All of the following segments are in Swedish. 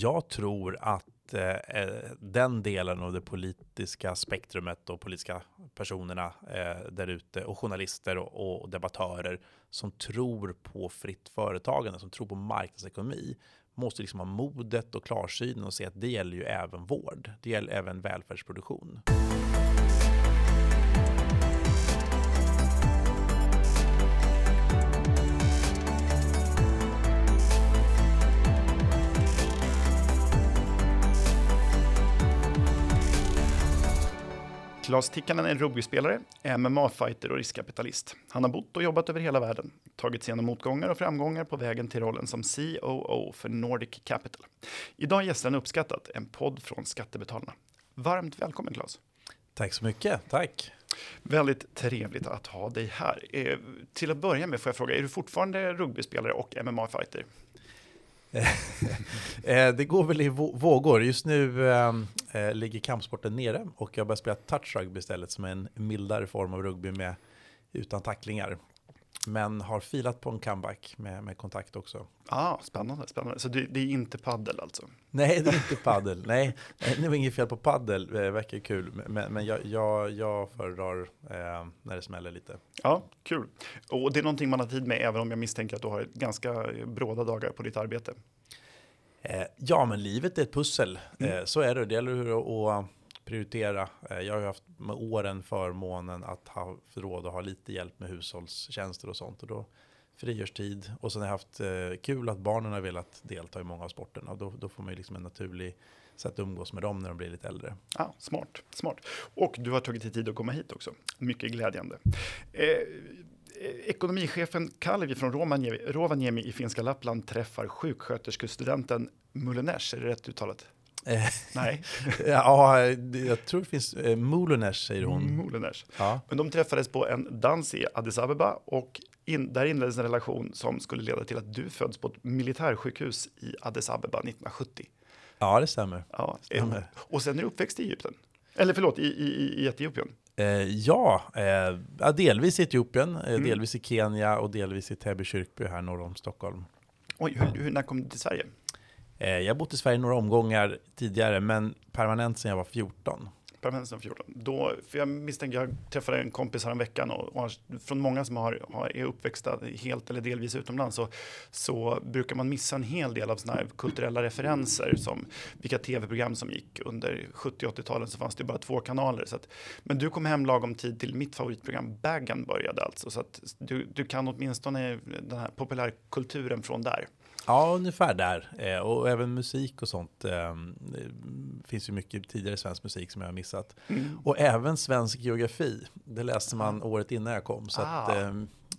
Jag tror att eh, eh, den delen av det politiska spektrumet och politiska personerna eh, där ute och journalister och, och, debattörer som tror på fritt företagande, som tror på marknadsekonomi måste liksom ha modet och klarsynen och se att det gäller ju även vård. Det gäller även välfärdsproduktion. Klas Tikkanen är rugbyspelare, MMA-fighter och riskkapitalist. Han har bott och jobbat över hela världen, tagit sig igenom motgångar och framgångar på vägen till rollen som COO för Nordic Capital. Idag gästar han uppskattat en podd från Skattebetalarna. Varmt välkommen Klas. Tack så mycket, tack. Väldigt trevligt att ha dig här. Eh, till att börja med får jag fråga, är du fortfarande rugbyspelare och MMA-fighter? Eh, eh, det går väl i vågor. Just nu eh, eh, ligger kampsporten nere och jag börjar spela touch rugby istället som är en mildare form av rugby med utan tacklingar. Men har filat på en comeback med, med kontakt också. Ah, spännande, spännande. Så det, det är inte paddel alltså? Nej, det är inte paddel. Nej, det var inget fel på paddel. Det verkar kul. Men, men jag, jag, jag föredrar eh, när det smäller lite. Ja, kul. Och det är någonting man har tid med, även om jag misstänker att du har ganska bråda dagar på ditt arbete. Eh, ja, men livet är ett pussel. Mm. Eh, så är det. Det gäller att prioritera. Eh, jag har haft med åren förmånen att ha råd att ha lite hjälp med hushållstjänster och sånt. Och då frigörs tid. Och sen har jag haft eh, kul att barnen har velat delta i många av sporterna. Och då, då får man ju liksom en naturlig sätt att umgås med dem när de blir lite äldre. Ah, smart, smart. Och du har tagit dig tid att komma hit också. Mycket glädjande. Eh, eh, ekonomichefen Kalvi från Rovaniemi, Rovaniemi i finska Lappland träffar sjuksköterskestudenten Mullenäs. är det rätt uttalat? Eh, Nej. ja, jag tror det finns eh, Moleners säger hon. Moleners. Ja. Men de träffades på en dans i Addis Abeba och in, där inleddes en relation som skulle leda till att du föds på ett militärsjukhus i Addis Abeba 1970. Ja, det stämmer. Ja, stämmer. Och sen är du uppväxt i Egypten. Eller förlåt, i, i, i Etiopien. Eh, ja, eh, delvis i Etiopien, eh, mm. delvis i Kenya och delvis i Täby kyrkby här norr om Stockholm. Oj, hur, hur, när kom du till Sverige? Eh, jag har bott i Sverige några omgångar tidigare, men permanent sedan jag var 14. Permanent sedan 14. Då, för jag misstänker, jag träffade en kompis här en veckan och, och från många som har, har, är uppväxta helt eller delvis utomlands så, så brukar man missa en hel del av sådana här kulturella referenser som vilka tv-program som gick under 70 80-talen så fanns det bara två kanaler. Så att, men du kom hem lagom tid till mitt favoritprogram Baggan började alltså så att du, du kan åtminstone den här populärkulturen från där. Ja, ungefär där. Eh, och även musik och sånt. Eh, det finns ju mycket tidigare svensk musik som jag har missat. Mm. Och även svensk geografi. Det läste man året innan jag kom. Så ah. att, eh,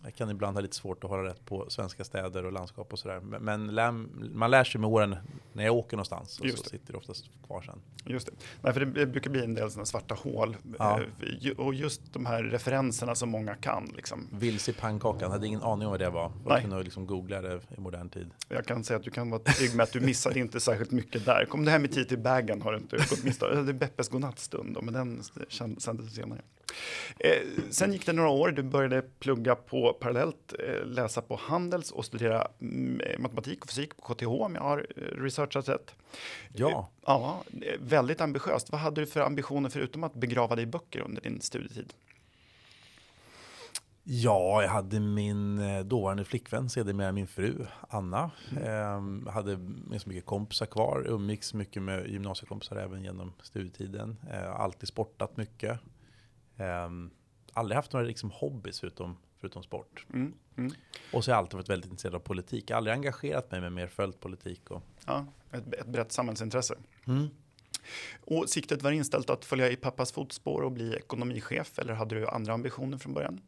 jag kan ibland ha lite svårt att hålla rätt på svenska städer och landskap och sådär. Men lär, man lär sig med åren när jag åker någonstans och så sitter det oftast kvar sen. Just det. Nej, för det brukar bli en del sådana svarta hål. Ja. Eh, och just de här referenserna som många kan. Liksom. Vilse i pannkakan, hade ingen aning om vad det var. Jag kunde liksom googla det i modern tid. Jag kan säga att du kan vara trygg med att du missade inte särskilt mycket där. Kom det här med tid till bagen har du inte gått miste Det är Beppes godnattstund, men den sändes senare. Eh, sen gick det några år, du började plugga på parallellt, eh, läsa på Handels och studera mm, eh, matematik och fysik på KTH om jag har eh, researchat rätt. Ja. Eh, ja, väldigt ambitiöst. Vad hade du för ambitioner förutom att begrava dig i böcker under din studietid? Ja, jag hade min dåvarande flickvän, sedermera min fru Anna. Mm. Eh, hade så mycket kompisar kvar, umgicks mycket med gymnasiekompisar även genom studietiden. Eh, alltid sportat mycket. Um, aldrig haft några liksom hobbys förutom, förutom sport. Mm, mm. Och så har jag alltid varit väldigt intresserad av politik. Jag har aldrig engagerat mig med mer följt politik. Och... Ja, ett, ett brett samhällsintresse. Mm. Och siktet var inställt att följa i pappas fotspår och bli ekonomichef eller hade du andra ambitioner från början?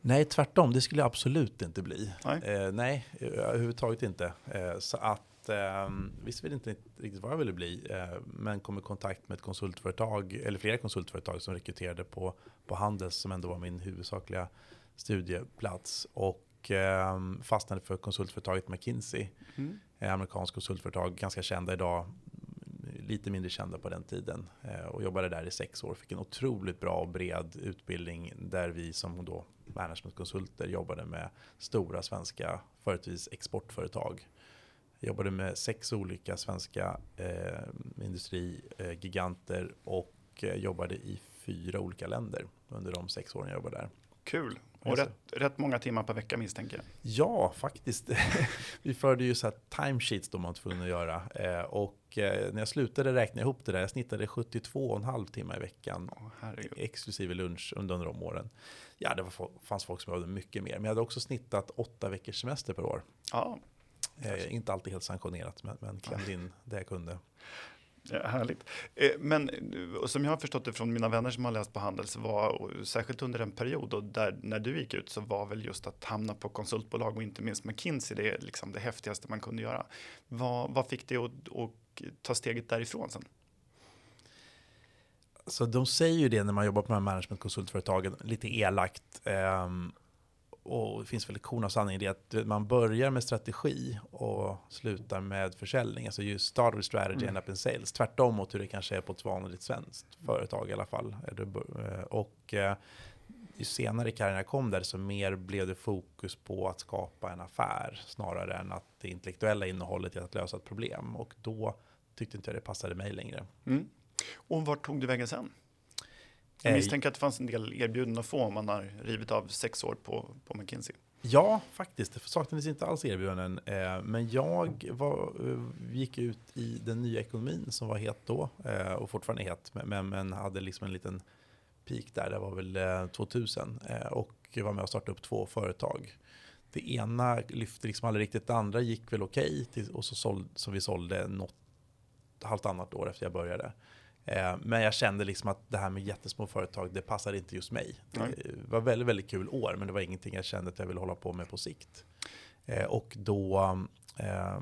Nej, tvärtom. Det skulle jag absolut inte bli. Nej, eh, nej överhuvudtaget inte. Eh, så att eh, visste väl inte riktigt vad jag ville bli, eh, men kom i kontakt med ett konsultföretag, eller flera konsultföretag som rekryterade på, på Handels, som ändå var min huvudsakliga studieplats. Och eh, fastnade för konsultföretaget McKinsey, mm. amerikanskt konsultföretag, ganska kända idag, lite mindre kända på den tiden. Eh, och jobbade där i sex år, fick en otroligt bra och bred utbildning där vi som då managementkonsulter jobbade med stora svenska, företrädesvis exportföretag jobbade med sex olika svenska eh, industrigiganter och eh, jobbade i fyra olika länder under de sex åren jag jobbade där. Kul. Och rätt, rätt, många timmar per vecka misstänker jag. Ja, faktiskt. vi förde ju så här timesheets då man var tvungen att göra. Eh, och eh, när jag slutade räkna ihop det där, jag snittade 72,5 timmar i veckan. Oh, exklusive lunch under, under de åren. Ja, det var, fanns folk som behövde mycket mer. Men jag hade också snittat åtta veckors semester per år. Ja. Eh, inte alltid helt sanktionerat, men, men klämde in det jag kunde. Ja, härligt. Eh, men som jag har förstått det från mina vänner som har läst på Handels var särskilt under en period och där när du gick ut så var väl just att hamna på konsultbolag och inte minst McKinsey det är liksom det häftigaste man kunde göra. Vad, vad fick dig att, att ta steget därifrån sen? Så de säger ju det när man jobbar på de här managementkonsultföretagen, lite elakt. Um, och det finns väl ett korn av sanning i det att man börjar med strategi och slutar med försäljning. Alltså you start with strategy mm. and up in sales. Tvärtom mot hur det kanske är på ett vanligt svenskt företag i alla fall. Eh, och eh, ju senare i karriären jag kom där så mer blev det fokus på att skapa en affär snarare än att det intellektuella innehållet i att lösa ett problem. Och då tyckte inte jag det passade mig längre. Mm. Och vart tog du vägen sen? Jag misstänker att det fanns en del erbjudanden att få om man har rivit av sex år på, på McKinsey. Ja, faktiskt. Det saknades inte alls erbjudanden. Eh, men jag var, eh, gick ut i den nya ekonomin som var het då eh, och fortfarande het, men, men hade liksom en liten peak där. Det var väl 2000 och var med och startade upp två företag. Det ena lyfte liksom aldrig riktigt, det andra gick väl okej okay, och så, såld, så vi sålde något halvt annat år efter jag började. Eh, men jag kände liksom att det här med jättesmå företag, det passade inte just mig. Nej. Det var väldigt, väldigt kul år, men det var ingenting jag kände att jag ville hålla på med på sikt. Eh, och då eh,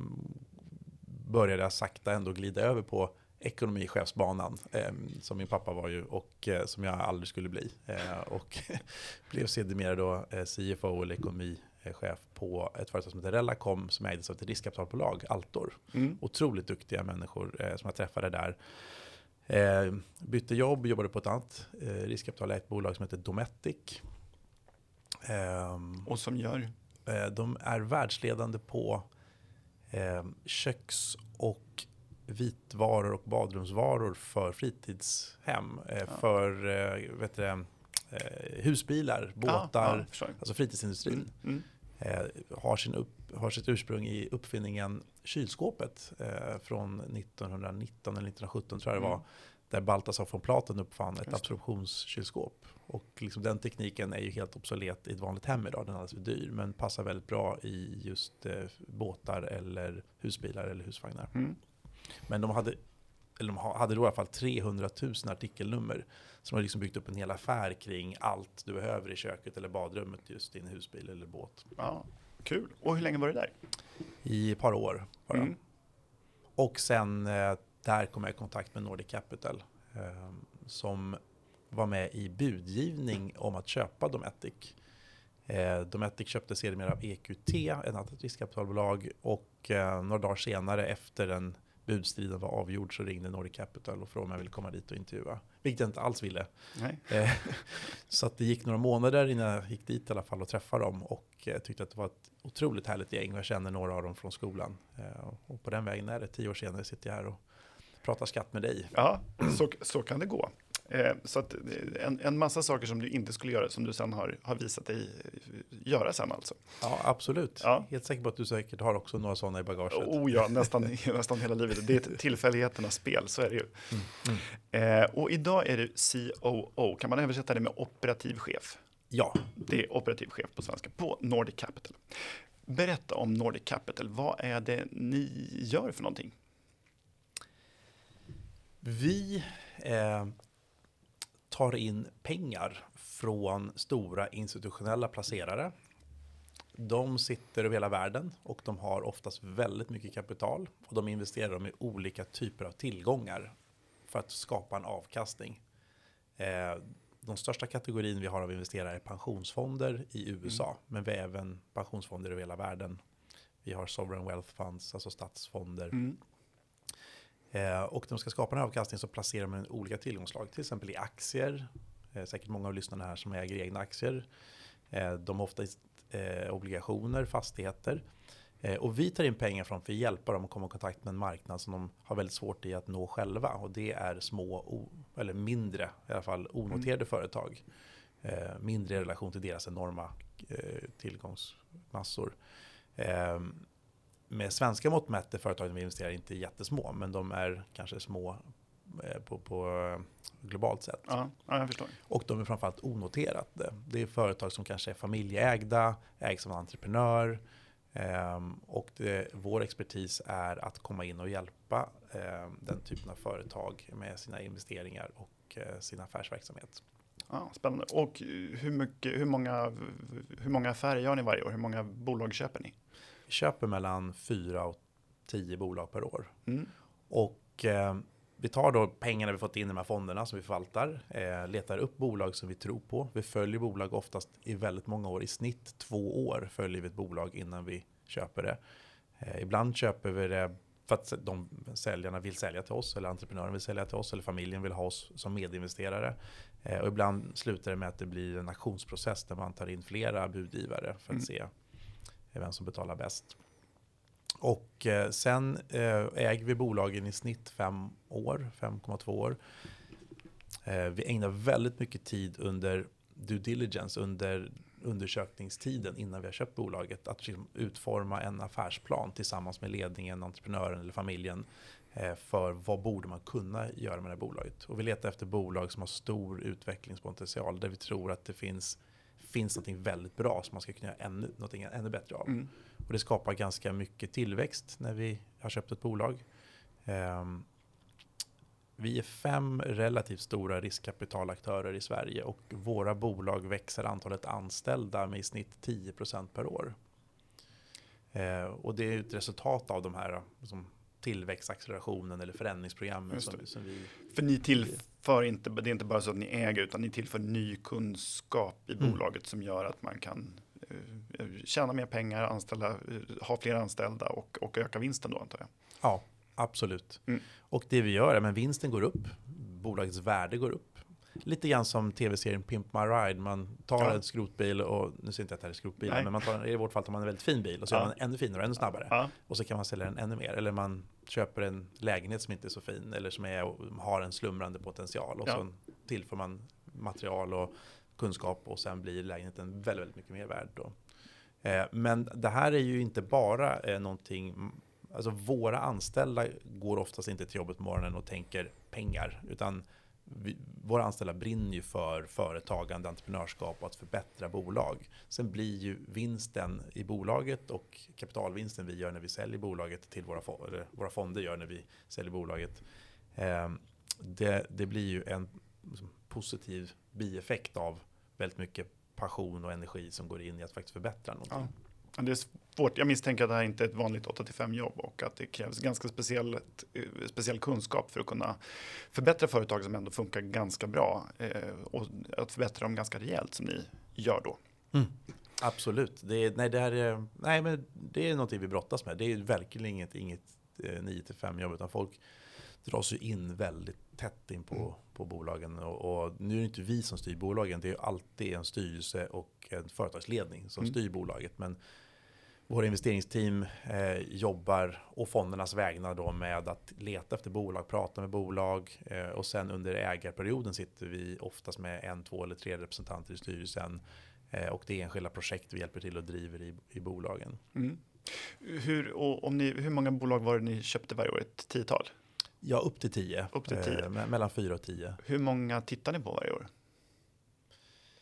började jag sakta ändå glida över på ekonomichefsbanan, eh, som min pappa var ju och eh, som jag aldrig skulle bli. Eh, och blev sedermera då CFO eller ekonomichef på ett företag som heter Relacom som ägdes av ett riskkapitalbolag, Altor. Mm. Otroligt duktiga människor som jag träffade där. Eh, bytte jobb, jobbade på ett annat eh, riskkapitalägt bolag som heter Dometic. Eh, och som gör? Eh, de är världsledande på eh, köks och vitvaror och badrumsvaror för fritidshem. Eh, ja. För eh, vet du, husbilar, båtar, ja, ja, alltså fritidsindustrin. Mm, mm. har, sin upp, har sitt ursprung i uppfinningen kylskåpet eh, från 1919 eller 1917 tror jag det var. Mm. Där Baltasar von Platen uppfann ett absorptionskylskåp. Och liksom den tekniken är ju helt obsolet i ett vanligt hem idag. Den är alldeles för dyr. Men passar väldigt bra i just eh, båtar eller husbilar eller husvagnar. Mm. Men de hade, eller de hade då i alla fall 300 000 artikelnummer. Som har liksom byggt upp en hel affär kring allt du behöver i köket eller badrummet just i en husbil eller båt. Ja, kul. Och hur länge var du där? i ett par år. Bara. Mm. Och sen eh, där kom jag i kontakt med Nordic Capital eh, som var med i budgivning om att köpa Dometic. Eh, Dometic köpte sedermera av EQT, ett annat riskkapitalbolag och eh, några dagar senare efter den budstriden var avgjord så ringde Nordic Capital och frågade om jag ville komma dit och intervjua. Vilket jag inte alls ville. Eh, så att det gick några månader innan jag gick dit i alla fall och träffade dem och eh, tyckte att det var ett otroligt härligt gäng jag känner några av dem från skolan. Eh, och på den vägen är det, tio år senare sitter jag här och pratar skatt med dig. Ja, så, så kan det gå. Eh, så att eh, en, en massa saker som du inte skulle göra som du sen har, har visat dig göra sen alltså. Ja, absolut. Ja. Helt säker på att du säkert har också några sådana i bagaget. Oh ja, nästan, nästan hela livet. Det är tillfälligheternas spel, så är det ju. Mm. Mm. Eh, och idag är du COO, kan man översätta det med operativ chef? Ja. Det är operativ chef på svenska, på Nordic Capital. Berätta om Nordic Capital, vad är det ni gör för någonting? Vi eh, tar in pengar från stora institutionella placerare. De sitter över hela världen och de har oftast väldigt mycket kapital och de investerar dem i olika typer av tillgångar för att skapa en avkastning. Eh, de största kategorin vi har av investerare är pensionsfonder i USA, mm. men vi har även pensionsfonder över hela världen. Vi har sovereign wealth funds, alltså statsfonder. Mm. Eh, och när de ska skapa en avkastning så placerar man olika tillgångslag, till exempel i aktier. Eh, säkert många av lyssnarna här som äger egna aktier. Eh, de har ofta obligationer, fastigheter. Och vi tar in pengar från för att hjälpa dem att komma i kontakt med en marknad som de har väldigt svårt i att nå själva. Och det är små, eller mindre, i alla fall onoterade mm. företag. Mindre i relation till deras enorma tillgångsmassor. Eh, med svenska mått mätt är företagen vi investerar inte jättesmå, men de är kanske små eh, på, på globalt sett. Ja, ja, jag förstår. Och de är framförallt onoterade. Det är företag som kanske är familjeägda, ägs av en entreprenör. Um, och det, vår expertis är att komma in och hjälpa um, den typen av företag med sina investeringar och uh, sin affärsverksamhet. Ja, spännande. Och hur, mycket, hur, många, hur många affärer gör ni varje år? Hur många bolag köper ni? Köper mellan fyra och tio bolag per år. Mm. Och eh, vi tar då pengarna vi fått in i de här fonderna som vi förvaltar, eh, letar upp bolag som vi tror på. Vi följer bolag oftast i väldigt många år, i snitt två år följer vi ett bolag innan vi köper det. Eh, ibland köper vi det för att de säljarna vill sälja till oss, eller entreprenören vill sälja till oss, eller familjen vill ha oss som medinvesterare. Eh, och ibland slutar det med att det blir en auktionsprocess där man tar in flera budgivare för att mm. se vem som betalar bäst. Och eh, sen eh, äger vi bolagen i snitt fem år, 5,2 år. Eh, vi ägnar väldigt mycket tid under due diligence, under undersökningstiden innan vi har köpt bolaget. Att liksom utforma en affärsplan tillsammans med ledningen, entreprenören eller familjen eh, för vad borde man kunna göra med det här bolaget. Och vi letar efter bolag som har stor utvecklingspotential där vi tror att det finns, finns något väldigt bra som man ska kunna göra ännu, något ännu bättre av. Mm. Och det skapar ganska mycket tillväxt när vi har köpt ett bolag. Um, vi är fem relativt stora riskkapitalaktörer i Sverige och våra bolag växer antalet anställda med i snitt 10% per år. Eh, och det är ett resultat av de här som tillväxtaccelerationen eller förändringsprogrammen. Som, som, vi, För ni tillför inte, det är inte bara så att ni äger utan ni tillför ny kunskap i mm. bolaget som gör att man kan Eh, tjäna mer pengar, anställa, eh, ha fler anställda och, och öka vinsten då antar jag. Ja, absolut. Mm. Och det vi gör är att vinsten går upp, bolagets värde går upp. Lite grann som tv-serien Pimp My Ride. Man tar ja. en skrotbil och, nu säger inte att det här är skrotbilar, men man tar, i vårt fall tar man en väldigt fin bil och så ja. gör man ännu finare och ännu snabbare. Ja. Och så kan man sälja den ännu mer. Eller man köper en lägenhet som inte är så fin eller som är, har en slumrande potential och så tillför man material och kunskap och sen blir lägenheten väldigt, väldigt mycket mer värd. Då. Eh, men det här är ju inte bara eh, någonting, alltså våra anställda går oftast inte till jobbet på morgonen och tänker pengar, utan vi, våra anställda brinner ju för företagande, entreprenörskap och att förbättra bolag. Sen blir ju vinsten i bolaget och kapitalvinsten vi gör när vi säljer bolaget till våra, eller våra fonder gör när vi säljer bolaget. Eh, det, det blir ju en liksom, positiv bieffekt av väldigt mycket passion och energi som går in i att faktiskt förbättra någonting. Ja. Det är svårt. Jag misstänker att det här inte är ett vanligt 8-5 jobb och att det krävs ganska speciellt, eh, speciell kunskap för att kunna förbättra företag som ändå funkar ganska bra eh, och att förbättra dem ganska rejält som ni gör då. Mm. Absolut. Det är, nej, det här är, nej, men det är någonting vi brottas med. Det är verkligen inget, inget 9-5 eh, jobb utan folk dras ju in väldigt tätt in på, mm. på bolagen. Och, och, nu är det inte vi som styr bolagen, det är alltid en styrelse och en företagsledning som mm. styr bolaget. Men våra investeringsteam eh, jobbar och fondernas vägnar då med att leta efter bolag, prata med bolag eh, och sen under ägarperioden sitter vi oftast med en, två eller tre representanter i styrelsen eh, och det är enskilda projekt vi hjälper till och driver i, i bolagen. Mm. Hur, om ni, hur många bolag var det ni köpte varje år? Ett tiotal? Ja, upp till 10. Upp till 10. Eh, mellan 4 och 10. Hur många tittar ni på varje år?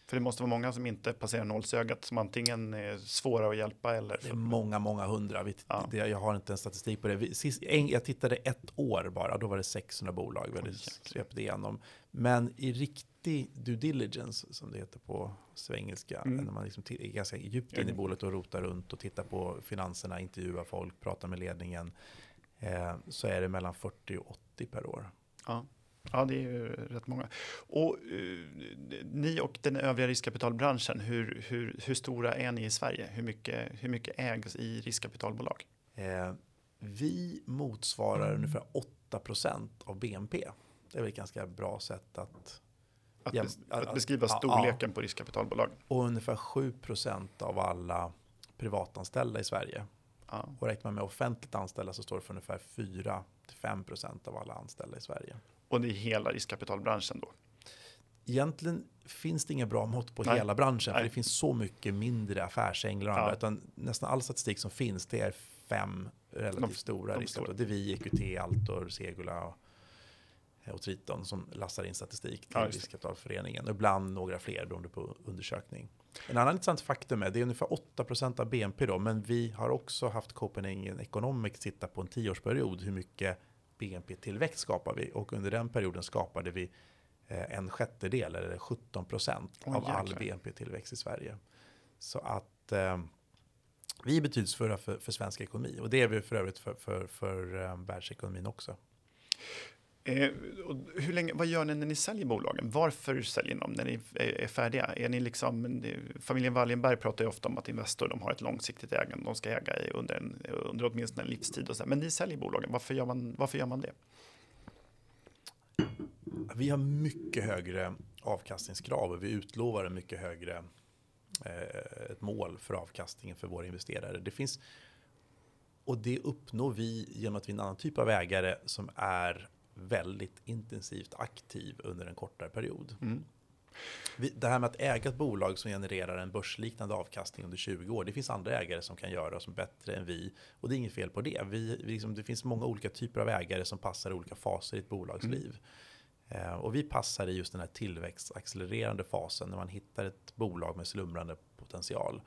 För det måste vara många som inte passerar nålsögat som antingen är svåra att hjälpa eller... Det är många, många hundra. Vi, ja. det, jag har inte en statistik på det. Sist, en, jag tittade ett år bara, då var det 600 bolag vi svepte igenom. Men i riktig due diligence, som det heter på svengelska, mm. när man liksom är ganska djupt in i bolaget och rotar runt och tittar på finanserna, intervjuar folk, pratar med ledningen eh, så är det mellan 40 och 80 per år. Ja. Ja, det är ju rätt många. Och uh, ni och den övriga riskkapitalbranschen, hur, hur, hur stora är ni i Sverige? Hur mycket, hur mycket ägs i riskkapitalbolag? Eh, vi motsvarar ungefär 8% av BNP. Det är väl ett ganska bra sätt att... Att, bes att beskriva storleken ja, på riskkapitalbolag. Och ungefär 7% av alla privatanställda i Sverige Ja. Och räknar man med offentligt anställda så står det för ungefär 4-5 procent av alla anställda i Sverige. Och det är hela riskkapitalbranschen då? Egentligen finns det inga bra mått på Nej. hela branschen, Nej. för det finns så mycket mindre affärsänglar och ja. andra, utan nästan all statistik som finns, det är fem relativt de, stora. De stora. Det är vi, EQT, Altor, Segula och, och Triton som lassar in statistik till ja, riskkapitalföreningen. Och ibland några fler beroende på undersökning. En annan intressant faktum är det är ungefär 8% av BNP då, men vi har också haft Copenhagen Economics titta på en tioårsperiod hur mycket BNP-tillväxt skapar vi och under den perioden skapade vi eh, en sjättedel eller 17 procent av jäklar. all BNP-tillväxt i Sverige. Så att eh, vi är betydelsefulla för, för svensk ekonomi och det är vi för övrigt för, för, för eh, världsekonomin också. Eh, hur länge, vad gör ni när ni säljer bolagen? Varför säljer ni dem när ni är, är färdiga? Är ni liksom, familjen Wallenberg pratar ju ofta om att Investor de har ett långsiktigt ägande. De ska äga i under, en, under åtminstone en livstid. Och så. Men ni säljer bolagen. Varför gör, man, varför gör man det? Vi har mycket högre avkastningskrav och vi utlovar en mycket högre eh, ett mål för avkastningen för våra investerare. Det finns och det uppnår vi genom att vi är en annan typ av ägare som är väldigt intensivt aktiv under en kortare period. Mm. Det här med att äga ett bolag som genererar en börsliknande avkastning under 20 år. Det finns andra ägare som kan göra som bättre än vi. Och det är inget fel på det. Vi, vi liksom, det finns många olika typer av ägare som passar i olika faser i ett bolags mm. liv. Eh, och vi passar i just den här tillväxtaccelererande fasen när man hittar ett bolag med slumrande potential.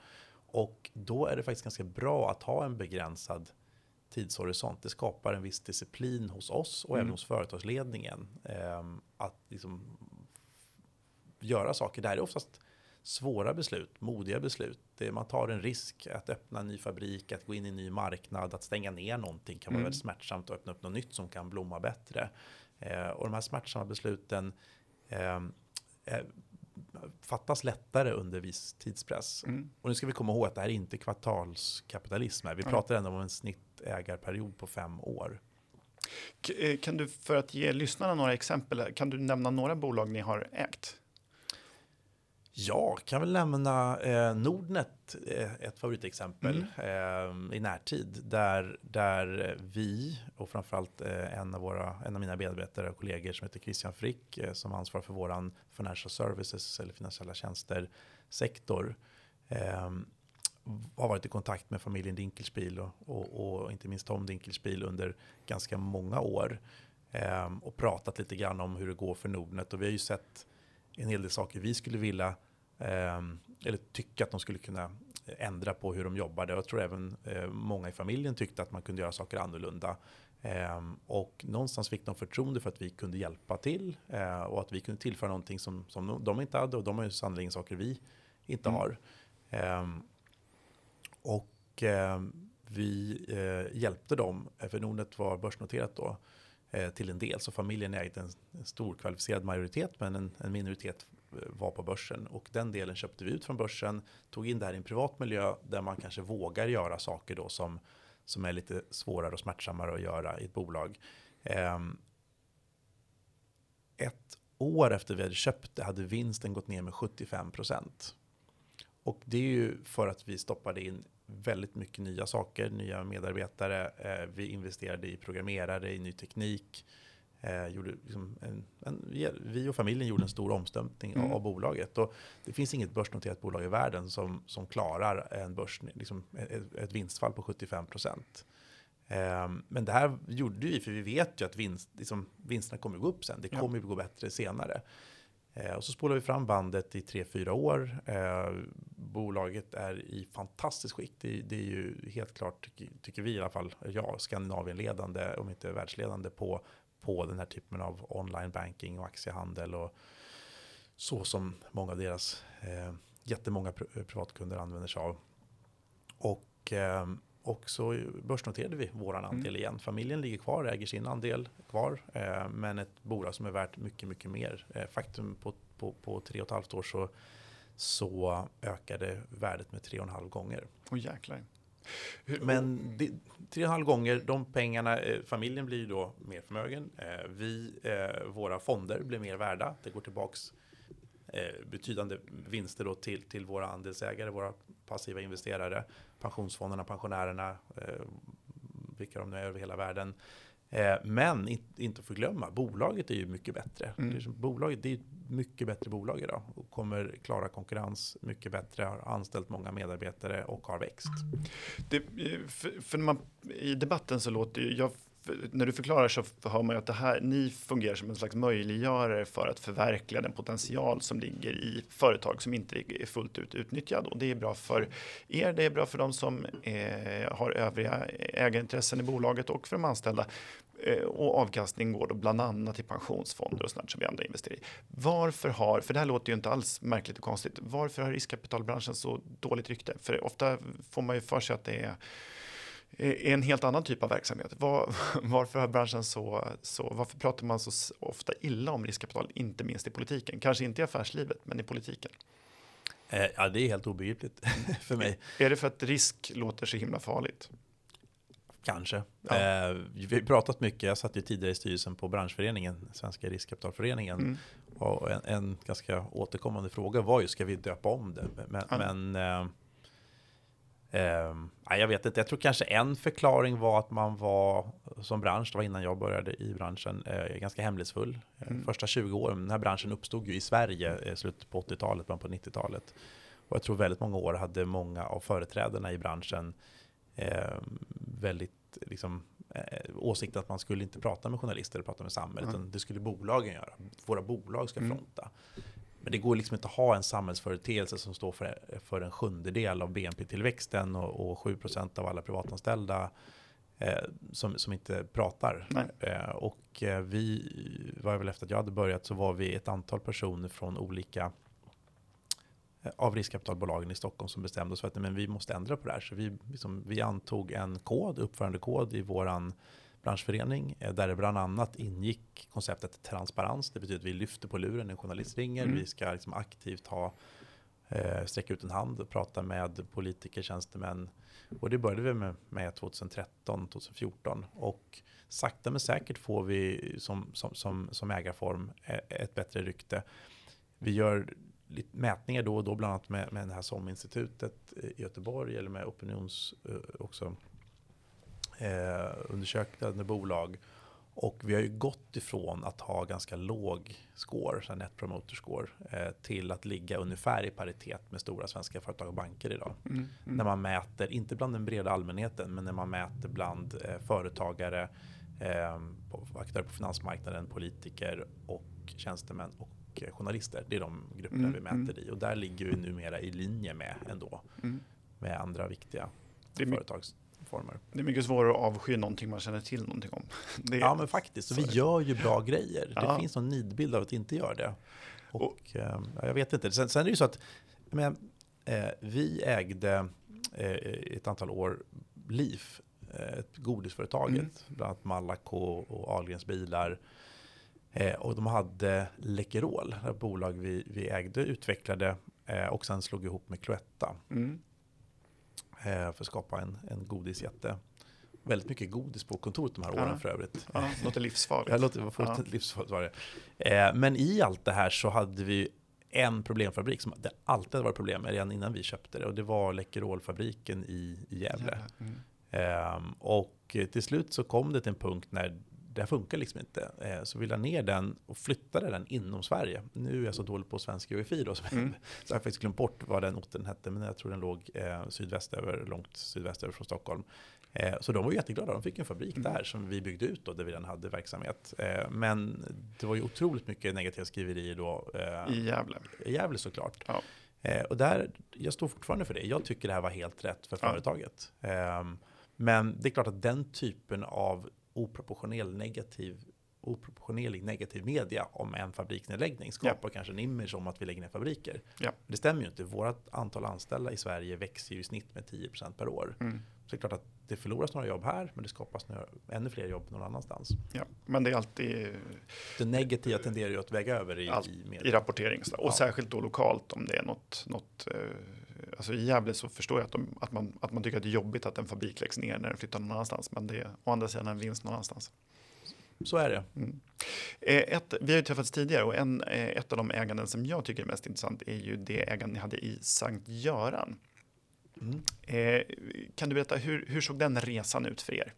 Och då är det faktiskt ganska bra att ha en begränsad tidshorisont. Det skapar en viss disciplin hos oss och mm. även hos företagsledningen. Eh, att liksom göra saker. Det här är oftast svåra beslut, modiga beslut. Det, man tar en risk att öppna en ny fabrik, att gå in i en ny marknad, att stänga ner någonting kan vara mm. väldigt smärtsamt och öppna upp något nytt som kan blomma bättre. Eh, och de här smärtsamma besluten eh, fattas lättare under viss tidspress. Mm. Och nu ska vi komma ihåg att det här är inte kvartalskapitalism. Vi pratar ändå om en snittägarperiod på fem år. Eh, kan du, för att ge lyssnarna några exempel, kan du nämna några bolag ni har ägt? Ja, kan väl nämna eh, Nordnet, eh, ett favoritexempel mm. eh, i närtid, där, där vi och framförallt eh, en, av våra, en av mina medarbetare och kollegor som heter Christian Frick, eh, som ansvarar för våran financial services eller finansiella tjänster sektor, har varit i kontakt med familjen Dinkelspiel och, och, och inte minst Tom Dinkelspiel under ganska många år ehm, och pratat lite grann om hur det går för Nordnet och vi har ju sett en hel del saker vi skulle vilja eh, eller tycka att de skulle kunna ändra på hur de jobbade. Jag tror även eh, många i familjen tyckte att man kunde göra saker annorlunda. Eh, och någonstans fick de förtroende för att vi kunde hjälpa till eh, och att vi kunde tillföra någonting som, som de inte hade och de har ju sannerligen saker vi inte mm. har. Ehm, och eh, vi eh, hjälpte dem, eh, för Nordnet var börsnoterat då, Eh, till en del. Så familjen ägde en, en stor kvalificerad majoritet men en, en, minoritet eh, var på börsen. Och den delen köpte vi ut från börsen, tog in det här i en privat miljö där man kanske vågar göra saker då som, som är lite svårare och smärtsammare att göra i ett bolag. Eh, ett år efter vi hade köpt det hade vinsten gått ner med 75 procent. Och det är ju för att vi stoppade in väldigt mycket nya saker, nya medarbetare. Eh, vi investerade i programmerare, i ny teknik. Eh, gjorde liksom en, en, vi och familjen gjorde en stor omstöpning mm. av bolaget. Och det finns inget börsnoterat bolag i världen som, som klarar en börs, liksom ett, ett vinstfall på 75 procent. Eh, men det här gjorde vi för vi vet ju att vinst, liksom, vinsterna kommer gå upp sen. Det kommer ja. att gå bättre senare. Eh, och så spolar vi fram bandet i 3-4 år. Eh, bolaget är i fantastiskt skick. Det, det, är ju helt klart, tycker vi i alla fall, ja, Skandinavien-ledande, om inte världsledande på, på den här typen av online banking och aktiehandel och så som många av deras eh, jättemånga pr privatkunder använder sig av. Och eh, och så börsnoterade vi våran andel mm. igen. Familjen ligger kvar, äger sin andel kvar. Eh, men ett bolag som är värt mycket, mycket mer. Eh, faktum på, på, på tre och ett halvt år så, så ökade värdet med tre och en halv gånger. Åh oh, jäklar. Men det, tre och en halv gånger, de pengarna, eh, familjen blir då mer förmögen. Eh, vi, eh, våra fonder blir mer värda. Det går tillbaks eh, betydande vinster då till, till våra andelsägare, våra passiva investerare, pensionsfonderna, pensionärerna, eh, vilka de nu är över hela världen. Eh, men in, inte förglömma, bolaget är ju mycket bättre. Mm. Det är, bolaget det är ett mycket bättre bolag idag och kommer klara konkurrens mycket bättre, har anställt många medarbetare och har växt. Det, för, för man, I debatten så låter ju, jag när du förklarar så hör man ju att det här, ni fungerar som en slags möjliggörare för att förverkliga den potential som ligger i företag som inte är fullt ut utnyttjad. Och det är bra för er, det är bra för de som eh, har övriga ägarintressen i bolaget och för de anställda. Eh, och avkastning går då bland annat till pensionsfonder och sånt som vi andra investerar i. Varför har, för det här låter ju inte alls märkligt och konstigt, varför har riskkapitalbranschen så dåligt rykte? För ofta får man ju för sig att det är är en helt annan typ av verksamhet. Var, varför har branschen så, så, varför pratar man så ofta illa om riskkapital, inte minst i politiken? Kanske inte i affärslivet, men i politiken. Eh, ja, det är helt obegripligt för mig. Är det för att risk låter så himla farligt? Kanske. Ja. Eh, vi har pratat mycket, jag satt ju tidigare i styrelsen på branschföreningen, Svenska riskkapitalföreningen. Mm. Och en, en, ganska återkommande fråga var ju, ska vi döpa om det? Men, ja. men eh, Eh, jag vet inte, jag tror kanske en förklaring var att man var som bransch, det var innan jag började i branschen, eh, ganska hemlighetsfull. Eh, mm. Första 20 åren, den här branschen uppstod ju i Sverige, eh, slutet på 80-talet, början på 90-talet. Och jag tror väldigt många år hade många av företrädarna i branschen eh, väldigt liksom, eh, åsikt att man skulle inte prata med journalister eller prata med samhället, mm. utan det skulle bolagen göra. Våra bolag ska mm. fronta. Mm. Men det går liksom inte att ha en samhällsföreteelse som står för, för en sjundedel av BNP-tillväxten och, och 7% av alla privatanställda eh, som, som inte pratar. Eh, och eh, vi var väl efter att jag hade börjat så var vi ett antal personer från olika eh, av riskkapitalbolagen i Stockholm som bestämde oss för att men vi måste ändra på det här. Så vi, liksom, vi antog en kod, uppförandekod i våran branschförening eh, där det bland annat ingick konceptet transparens. Det betyder att vi lyfter på luren när en journalist ringer. Mm. Vi ska liksom aktivt ha, eh, sträcka ut en hand och prata med politiker, tjänstemän. Och det började vi med, med 2013, 2014. Och sakta men säkert får vi som, som, som, som ägarform eh, ett bättre rykte. Vi gör lite mätningar då och då, bland annat med, med det här SOM-institutet i Göteborg eller med opinions också eh, undersökande bolag. Och vi har ju gått ifrån att ha ganska låg score, så net promoter score, eh, till att ligga ungefär i paritet med stora svenska företag och banker idag. Mm, mm. När man mäter, inte bland den breda allmänheten, men när man mäter bland eh, företagare, eh, aktörer på finansmarknaden, politiker och tjänstemän och eh, journalister. Det är de grupperna mm, vi mäter mm. i och där ligger vi numera i linje med ändå mm. med andra viktiga företags former. Det är mycket svårare att avsky någonting man känner till någonting om. Det ja, men faktiskt. Så vi gör ju bra grejer. Ja. Det finns någon nidbild av att inte göra det. Och, och eh, jag vet inte. Sen, sen, är det ju så att men, eh, vi ägde eh, ett antal år LIF, eh, godisföretaget, mm. bland annat Malaco och Ahlgrens bilar. Eh, och de hade Läkerol, ett bolag vi, vi ägde, utvecklade eh, och sen slog ihop med Cloetta. Mm. Eh, för att skapa en, en godisjätte. Väldigt mycket godis på kontoret de här åren ja. för övrigt. Ja, låter livsfarligt. Ja, låter ja. livsfarligt var det. Eh, men i allt det här så hade vi en problemfabrik som det alltid varit problem med redan innan vi köpte det. Och det var Läkerolfabriken i, i Gävle. Mm. Ehm, och till slut så kom det till en punkt när det funkar liksom inte. Eh, så vi la ner den och flyttade den inom Sverige. Nu är jag så dålig på svensk geografi då, så, mm. så jag har faktiskt glömt bort vad den orten hette, men jag tror den låg eh, sydväst över, långt sydväst över från Stockholm. Eh, så de var jätteglada, de fick en fabrik mm. där som vi byggde ut då, där vi redan hade verksamhet. Eh, men det var ju otroligt mycket negativa skriverier då. Eh, I Gävle. I Gävle såklart. Ja. Och där, jag står fortfarande för det. Jag tycker det här var helt rätt för ja. företaget. Ehm, men det är klart att den typen av oproportionell negativ oproportionerlig negativ media om en fabriksnedläggning skapar ja. kanske en image om att vi lägger ner fabriker. Ja. Det stämmer ju inte. Vårt antal anställda i Sverige växer ju i snitt med 10% per år. Mm. Så det är klart att det förloras några jobb här, men det skapas några, ännu fler jobb någon annanstans. Ja, men det är alltid... Det negativa tenderar ju att väga över i, i media. I rapportering. Och ja. särskilt då lokalt om det är något, något eh, alltså i Gävle så förstår jag att, de, att, man, att man tycker att det är jobbigt att en fabrik läggs ner när den flyttar någon annanstans. Men det är å andra sidan en vinst någon annanstans. Så är det. Mm. Eh, ett, vi har ju träffats tidigare och en, eh, ett av de äganden som jag tycker är mest intressant är ju det ägande ni hade i Sankt Göran. Mm. Eh, kan du berätta, hur, hur såg den resan ut för er?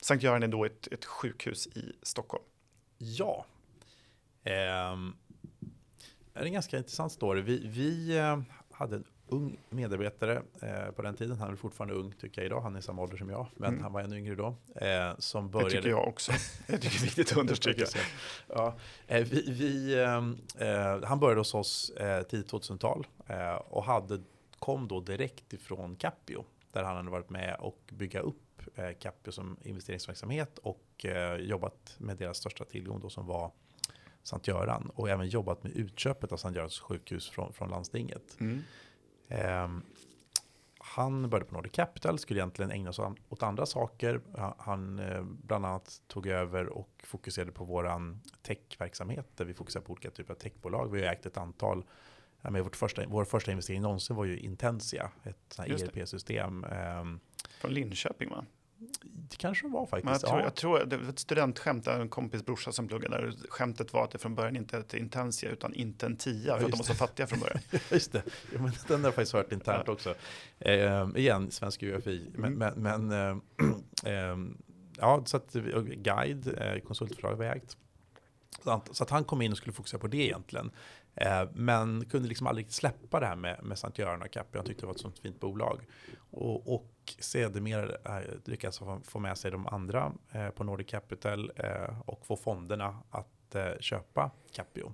Sankt Göran är då ett, ett sjukhus i Stockholm. Ja. Eh, det är en ganska intressant story. Vi, vi hade en ung medarbetare eh, på den tiden. Han är fortfarande ung tycker jag idag. Han är samma ålder som jag, men mm. han var ännu yngre då. Eh, som började... Det tycker jag också. jag tycker det är viktigt att understryka. ja, eh, vi, vi eh, eh, han började hos oss eh, tidigt 2000-tal eh, och hade, kom då direkt ifrån Capio där han hade varit med och bygga upp Capio som investeringsverksamhet och jobbat med deras största tillgång då som var Sankt Göran och även jobbat med utköpet av Sankt Görans sjukhus från, från landstinget. Mm. Eh, han började på Nordic Capital, skulle egentligen ägna sig åt andra saker. Han eh, bland annat tog över och fokuserade på våran techverksamhet där vi fokuserar på olika typer av techbolag. Vi har ägt ett antal med vårt första, vår första investering någonsin var ju Intensia, ett ERP-system. Ehm, Från Linköping va? Det kanske det var faktiskt. Men jag, tror, jag tror det var ett studentskämt, en kompis brorsa som pluggade där. Skämtet var att det från början inte hette Intensia utan Intentia, ja, för att de var så fattiga från början. just det, ja, men den har jag faktiskt hört internt ja. också. Eh, igen, svensk UFI. Men, mm. men, men eh, ja, så att Guide, eh, konsultföretag, var ägt. Så att han kom in och skulle fokusera på det egentligen. Eh, men kunde liksom aldrig släppa det här med, med Sankt Göran och Capio. Han tyckte det var ett sånt fint bolag. Och, och sedermera eh, lyckades få med sig de andra eh, på Nordic Capital eh, och få fonderna att köpa Capio.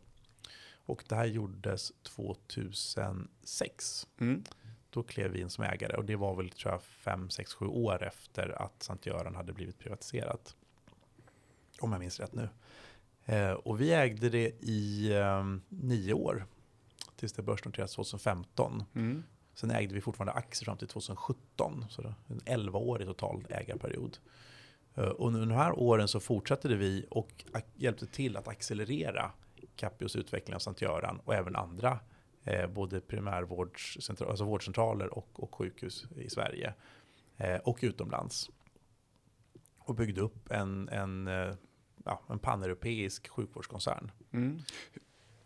Och det här gjordes 2006. Mm. Då klev vi in som ägare och det var väl tror jag 5, 6, 7 år efter att Sankt Göran hade blivit privatiserat. Om jag minns rätt nu. Och vi ägde det i nio år. Tills det börsnoterades 2015. Mm. Sen ägde vi fortfarande aktier fram till 2017. Så det en 11-årig total ägarperiod. Eh, och under de här åren så fortsatte vi och hjälpte till att accelerera Capios utveckling av Sankt Göran och även andra eh, både primärvårdscentraler, alltså vårdcentraler och, och sjukhus i Sverige eh, och utomlands. Och byggde upp en, en eh, ja, en paneuropeisk sjukvårdskoncern. Mm.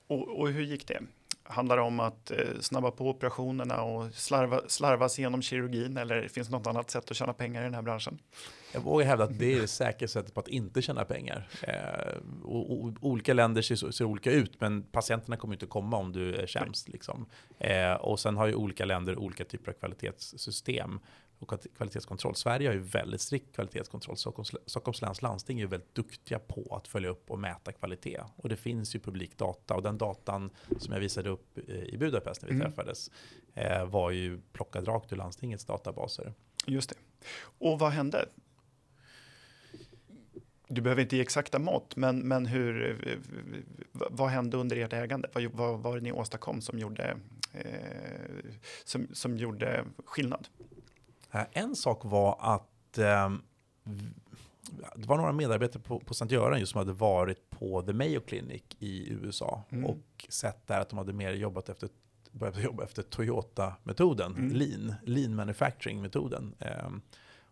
Och, och, hur gick det? Handlar det om att eh, snabba på operationerna och slarva, slarva sig igenom kirurgin eller finns det något annat sätt att tjäna pengar i den här branschen? Jag vågar hävda att det är det säkra sättet på att inte tjäna pengar. Eh, och, och, olika länder ser, ser, olika ut, men patienterna kommer inte komma om du är sämst. Liksom. Eh, och sen har ju olika länder olika typer av kvalitetssystem och kvalitetskontroll. Sverige har ju väldigt strikt kvalitetskontroll. Stockholms, Stockholms läns landsting är ju väldigt duktiga på att följa upp och mäta kvalitet. Och det finns ju publik data och den datan som jag visade upp i Budapest när vi mm. träffades eh, var ju plockad rakt ur landstingets databaser. Just det. Och vad hände? Du behöver inte ge exakta mått, men, men hur, vad hände under ert ägande? Vad, vad var det ni åstadkom som gjorde, eh, som, som gjorde skillnad? Eh, en sak var att eh, det var några medarbetare på, på Sankt Göran just som hade varit på The Mayo Clinic i USA mm. och sett där att de hade mer jobbat efter börjat jobba efter Toyota-metoden, mm. lean, lean manufacturing-metoden. Eh,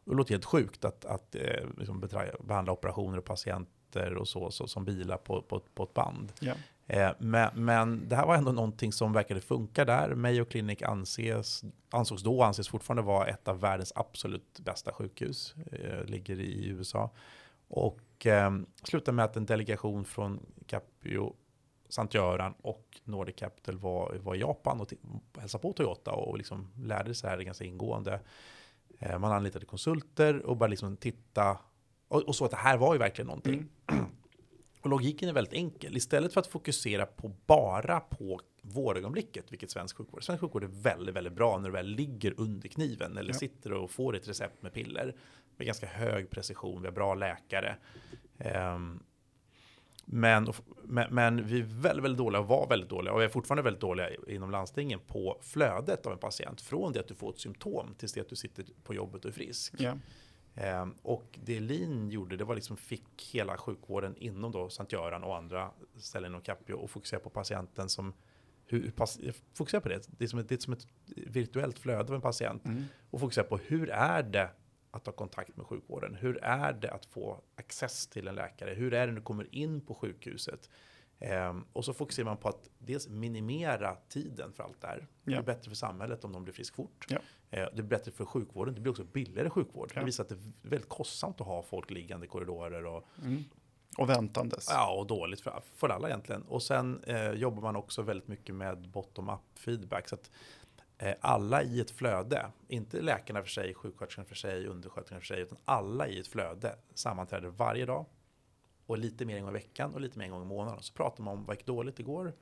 det låter helt sjukt att, att eh, liksom behandla operationer och patienter och så, så som bilar på, på, på ett band. Yeah. Eh, men, men, det här var ändå någonting som verkade funka där. Mayo Clinic anses, ansågs då och anses fortfarande vara ett av världens absolut bästa sjukhus. Eh, ligger i USA. Och eh, slutade med att en delegation från Capio, Sankt Göran och Nordic Capital var, var i Japan och hälsade på Toyota och liksom lärde sig det här ganska ingående. Eh, man anlitade konsulter och började liksom titta och, och så att det här var ju verkligen någonting. Mm. Och logiken är väldigt enkel. Istället för att fokusera på bara på vårdögonblicket, vilket svensk sjukvård Svensk sjukvård är väldigt, väldigt bra när du väl ligger under kniven eller ja. sitter och får ett recept med piller med ganska hög precision. Vi har bra läkare. Um, men, men, men, vi är väldigt, väldigt dåliga och var väldigt dåliga och vi är fortfarande väldigt dåliga inom landstingen på flödet av en patient. Från det att du får ett symptom tills det att du sitter på jobbet och är frisk. Ja. Eh, och det Lin gjorde, det var liksom fick hela sjukvården inom då Sankt Göran och andra ställen inom Capio och fokusera på patienten som hur, fokusera på det. Det är, som ett, det är som ett virtuellt flöde av en patient. Mm. Och fokusera på hur är det att ha kontakt med sjukvården? Hur är det att få access till en läkare? Hur är det när du kommer in på sjukhuset? Um, och så fokuserar man på att dels minimera tiden för allt det här. Det är bättre för samhället om de blir frisk fort. Ja. Uh, det är bättre för sjukvården. Det blir också billigare sjukvård. Ja. Det visar att det är väldigt kostsamt att ha folk liggande i korridorer. Och, mm. och väntandes. Ja, och dåligt för, för alla egentligen. Och sen uh, jobbar man också väldigt mycket med bottom-up feedback. Så att uh, alla i ett flöde, inte läkarna för sig, sjuksköterskan för sig, undersköterskan för sig, utan alla i ett flöde sammanträder varje dag och lite mer en gång i veckan och lite mer en gång i månaden. Så pratar man om vad gick dåligt igår?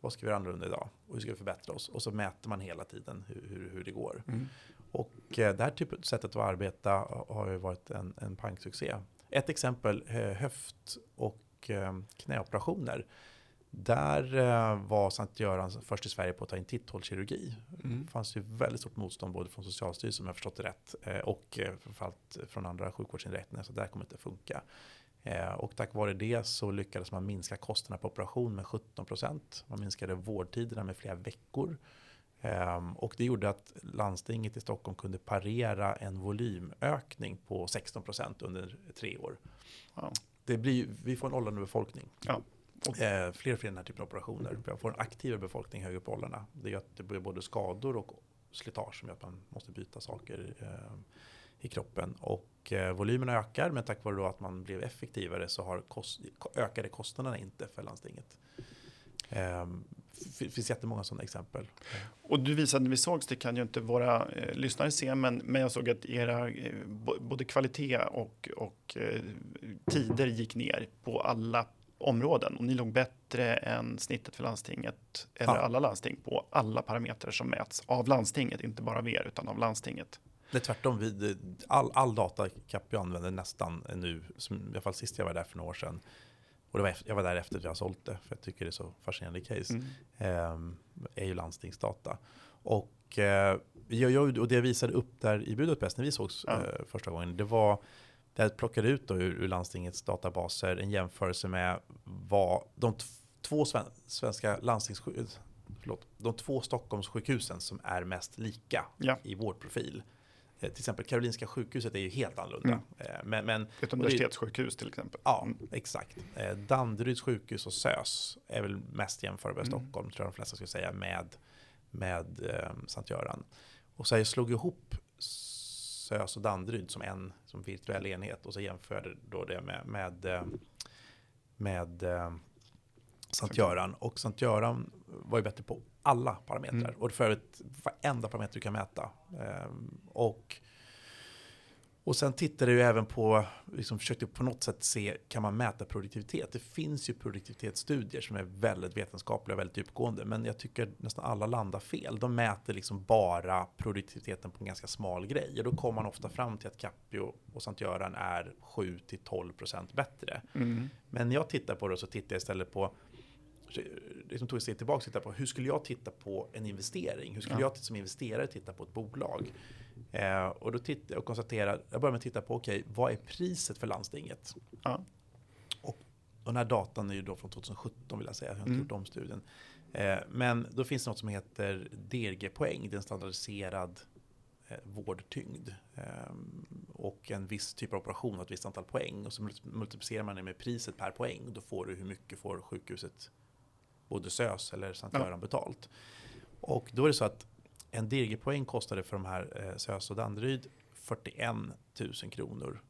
Vad ska vi göra annorlunda idag? Och hur ska vi förbättra oss? Och så mäter man hela tiden hur, hur, hur det går. Mm. Och eh, det här typet, sättet att arbeta har ju varit en, en pangsuccé. Ett exempel, eh, höft och eh, knäoperationer. Där var Sankt Göran först i Sverige på att ta in titthålskirurgi. Mm. Det fanns ju väldigt stort motstånd både från Socialstyrelsen, om jag förstått det rätt, och framförallt från andra sjukvårdsinrättningar, så det kommer inte funka. Eh, och tack vare det så lyckades man minska kostnaderna på operation med 17% Man minskade vårdtiderna med flera veckor. Ehm, och det gjorde att landstinget i Stockholm kunde parera en volymökning på 16% under tre år. Ja. Det blir, vi får en åldrande befolkning. Ja. Och eh, fler och fler den här typen av operationer. Vi får en aktivare befolkning högre upp i åldrarna. Det gör att det blir både skador och slitage som gör att man måste byta saker. Eh, i kroppen. Och eh, volymerna ökar, men tack vare att man blev effektivare så har kost, ökade kostnaderna inte för landstinget. Eh, det finns jättemånga sådana exempel. Och du visade vi sågs, det kan ju inte våra eh, lyssnare se, men, men jag såg att era eh, både kvalitet och, och eh, tider gick ner på alla områden och ni låg bättre än snittet för landstinget eller ja. alla landsting på alla parametrar som mäts av landstinget, inte bara av er utan av landstinget. Det är tvärtom. Vi, all, all data Capio använder nästan nu, som, i alla fall sist jag var där för några år sedan. Och det var, jag var där efter att jag har sålt det, för jag tycker det är så fascinerande case. Mm. Eh, är ju landstingsdata. Och, eh, jag, och det jag visade upp där i Budapest när vi sågs ja. eh, första gången, det var det jag plockade ut då ur, ur landstingets databaser en jämförelse med vad de två svenska landstingssjukhus, förlåt, de två Stockholmssjukhusen som är mest lika ja. i vårdprofil. Eh, till exempel Karolinska sjukhuset är ju helt annorlunda. Mm. Eh, men, men, Ett universitetssjukhus till exempel. Ja, mm. exakt. Eh, Danderyds sjukhus och SÖS är väl mest jämförbara i mm. Stockholm, tror jag de flesta skulle säga, med, med eh, Sankt Göran. Och så jag slog ihop SÖS och Danderyd som en som virtuell enhet och så jämförde då det med, med, med, med Sankt Göran. Och Sankt Göran var ju bättre på alla parametrar. Mm. Och för övrigt varenda parameter du kan mäta. Ehm, och, och sen tittade jag även på, liksom försökte på något sätt se, kan man mäta produktivitet? Det finns ju produktivitetsstudier som är väldigt vetenskapliga och väldigt djupgående. Men jag tycker nästan alla landar fel. De mäter liksom bara produktiviteten på en ganska smal grej. Och då kommer man ofta fram till att Capio och Sankt Göran är 7-12% bättre. Mm. Men jag tittar på det så tittar jag istället på liksom tog ett steg tillbaka och tittade på hur skulle jag titta på en investering? Hur skulle ja. jag som investerare titta på ett bolag? Eh, och då tittade och konstaterade, jag började med att titta på, okej, okay, vad är priset för landstinget? Ja. Och, och den här datan är ju då från 2017 vill jag säga, jag har inte mm. gjort om studien. Eh, men då finns det något som heter DRG-poäng, det är en standardiserad eh, vårdtyngd. Eh, och en viss typ av operation och ett visst antal poäng. Och så multiplicerar man det med priset per poäng. Då får du hur mycket får sjukhuset både SÖS eller Sankt Göran ja. betalt. Och då är det så att en DG-poäng kostade för de här eh, SÖS och Danderyd 41 000 kronor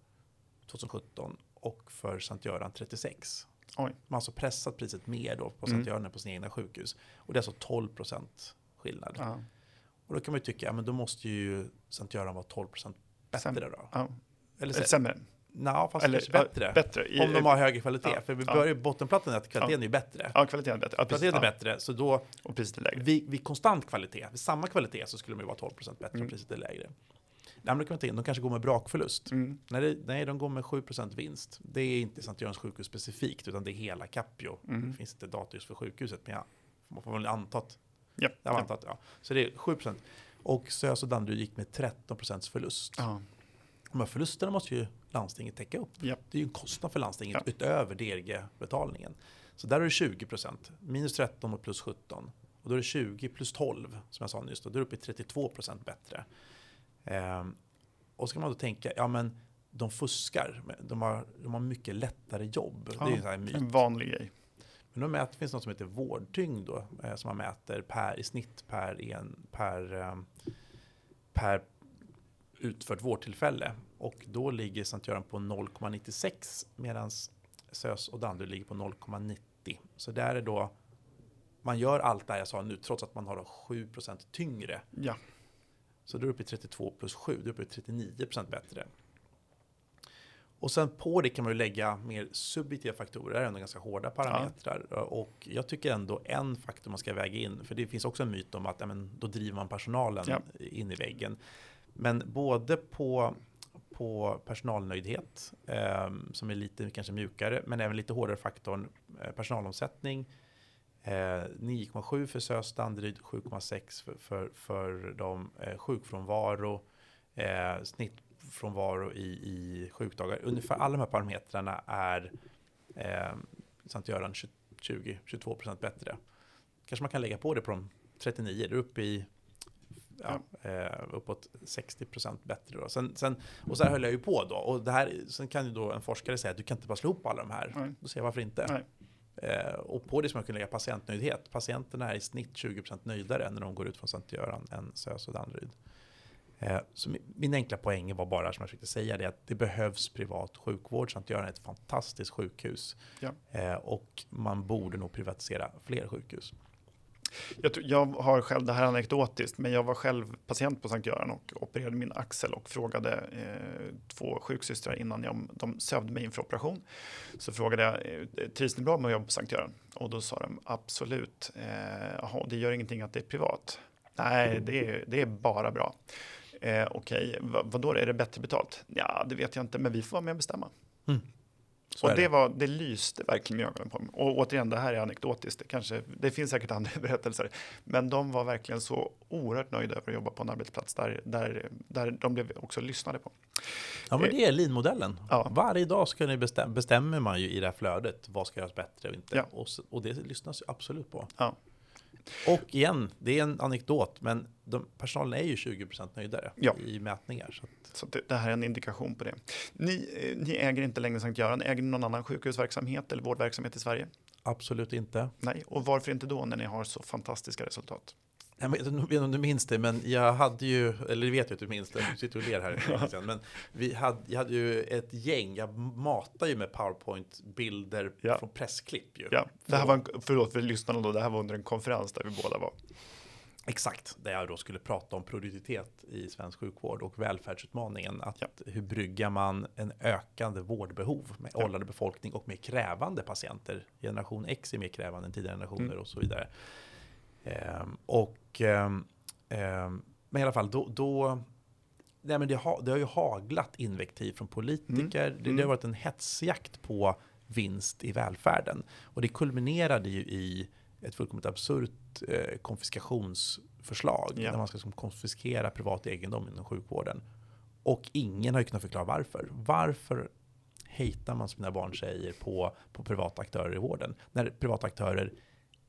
2017 och för Sankt Göran 36. Oj. Man har alltså pressat priset mer då på Sankt mm. Göran än på sina egna sjukhus. Och det är alltså 12 procent skillnad. Ja. Och då kan man ju tycka, ja men då måste ju Sankt Göran vara 12 procent bättre Sämre. då. Ja. Eller, Eller sämre. Nej, fast Eller, bättre. bättre. I, om de har högre kvalitet. Ja, för vi börjar ja. bottenplattan är att kvaliteten ja. är bättre. Ja, kvaliteten är bättre. Ja, kvaliteten är bättre, så då... Och priset är lägre. Vid, vid konstant kvalitet, vid samma kvalitet, så skulle de ju vara 12% bättre mm. om priset är lägre. Nej, men de kanske går med brakförlust. Mm. Nej, nej, de går med 7% vinst. Det är inte Sankt Görans sjukhus specifikt, utan det är hela Capio. Mm. Det finns inte data just för sjukhuset, men ja, man får väl anta att... Ja. Jag antat, ja. Så det är 7%. Och SÖS och Danderyd gick med 13% förlust. Ja. De här förlusterna måste ju landstinget täcka upp. Ja. Det är ju en kostnad för landstinget ja. utöver DRG-betalningen. Så där är det 20 procent, minus 13 och plus 17. Och då är det 20 plus 12, som jag sa nyss, då är det uppe i 32 procent bättre. Eh, och ska man då tänka, ja men de fuskar, de har, de har mycket lättare jobb. Ja, det är en, en vanlig grej. Men de mäter, finns något som heter vårdtyngd då, eh, som man mäter per, i snitt per, en, per, eh, per utfört vårdtillfälle. Och då ligger Sankt Göran på 0,96 medan SÖS och Danderyd ligger på 0,90. Så där är då, man gör allt det jag sa nu trots att man har 7% tyngre. Ja. Så då är du uppe i 32 plus 7, du är uppe i 39% bättre. Och sen på det kan man ju lägga mer subjektiva faktorer, ändå ganska hårda parametrar. Ja. Och jag tycker ändå en faktor man ska väga in, för det finns också en myt om att ja, men, då driver man personalen ja. in i väggen. Men både på, på personalnöjdhet, eh, som är lite kanske mjukare, men även lite hårdare faktorn eh, personalomsättning, eh, 9,7 för SÖS Danderyd, 7,6 för, för, för de eh, sjukfrånvaro, eh, snittfrånvaro i, i sjukdagar. Ungefär alla de här parametrarna är eh, Sankt Göran 20-22% bättre. Kanske man kan lägga på det på de 39, du är uppe i ja, eh, uppåt 60% bättre. Då. Sen, sen, och så här höll jag ju på då. Och det här, sen kan ju då en forskare säga att du kan inte bara slå ihop alla de här. Nej. Då säger jag varför inte. Eh, och på det ska man kunna lägga patientnöjdhet. Patienterna är i snitt 20% nöjdare när de går ut från Sankt Göran än SÖS och Danderyd. Eh, så min, min enkla poäng var bara som jag försökte säga det att det behövs privat sjukvård. Sankt Göran är ett fantastiskt sjukhus. Ja. Eh, och man borde nog privatisera fler sjukhus. Jag, jag, har själv, det här är anekdotiskt, men jag var själv patient på Sankt Göran och opererade min axel och frågade eh, två sjuksystrar innan jag, de sövde mig inför operation. Så frågade jag, eh, trivs ni bra med att jobba på Sankt Göran? Och då sa de absolut, eh, aha, det gör ingenting att det är privat. Nej, det är, det är bara bra. Eh, Okej, okay. vad, vadå, är det bättre betalt? Ja, det vet jag inte, men vi får vara med och bestämma. Mm. Så och det, var, det lyste verkligen med ögonen på mig. Och återigen, det här är anekdotiskt. Det, kanske, det finns säkert andra berättelser. Men de var verkligen så oerhört nöjda över att jobba på en arbetsplats där, där, där de blev också lyssnade på. Ja, men det är linmodellen. Ja. Varje dag ska ni bestäm, bestämmer man ju i det här flödet vad ska göras bättre och inte. Ja. Och, och det lyssnas absolut på. Ja. Och igen, det är en anekdot, men de, personalen är ju 20% nöjdare ja. i mätningar. Så, att... så det, det, här är en indikation på det. Ni, eh, ni äger inte längre Sankt Göran, äger ni någon annan sjukhusverksamhet eller vårdverksamhet i Sverige? Absolut inte. Nej, och varför inte då när ni har så fantastiska resultat? Jag vet inte om du minns det, men jag hade ju, eller vet ju att du minns det, du sitter och ler här sen, men vi hade, jag hade ju ett gäng, jag matar ju med PowerPoint-bilder ja. från pressklipp ju. Ja, det här var, en, förlåt för lyssnarna då, det här var under en konferens där vi båda var. Exakt, där jag då skulle prata om produktivitet i svensk sjukvård och välfärdsutmaningen. Att ja. Hur bryggar man en ökande vårdbehov med ja. åldrande befolkning och mer krävande patienter. Generation X är mer krävande än tidigare generationer mm. och så vidare. Ehm, och, ehm, ehm, men i alla fall, då, då nej men det, har, det har ju haglat invektiv från politiker. Mm. Det, det, har mm. varit en hetsjakt på vinst i välfärden. Och det kulminerade ju i ett fullkomligt absurt eh, konfiskationsförslag. Ja. Där man ska liksom, konfiskera privat egendom inom sjukvården. Och ingen har ju kunnat förklara varför. Varför hejtar man som mina barn säger på, på privata aktörer i vården? När privata aktörer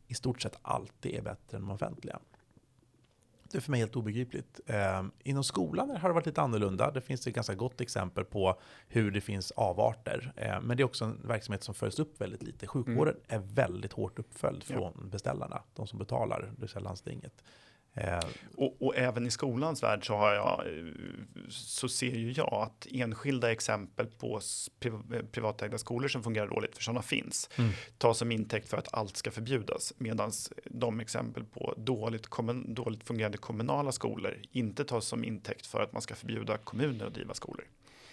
i stort sett alltid är bättre än de offentliga. Det är för mig helt obegripligt. Eh, inom skolan har det varit lite annorlunda. Det finns ett ganska gott exempel på hur det finns avarter. Eh, men det är också en verksamhet som följs upp väldigt lite. Sjukvården mm. är väldigt hårt uppföljd från ja. beställarna, de som betalar, det vill säga landstinget. Eh, och, och, även i skolans värld så, har jag, så ser ju jag att enskilda exempel på privatägda skolor som fungerar dåligt, för sådana finns, mm. tas som intäkt för att allt ska förbjudas. Medan de exempel på dåligt, kommun, dåligt fungerande kommunala skolor inte tas som intäkt för att man ska förbjuda kommuner att driva skolor.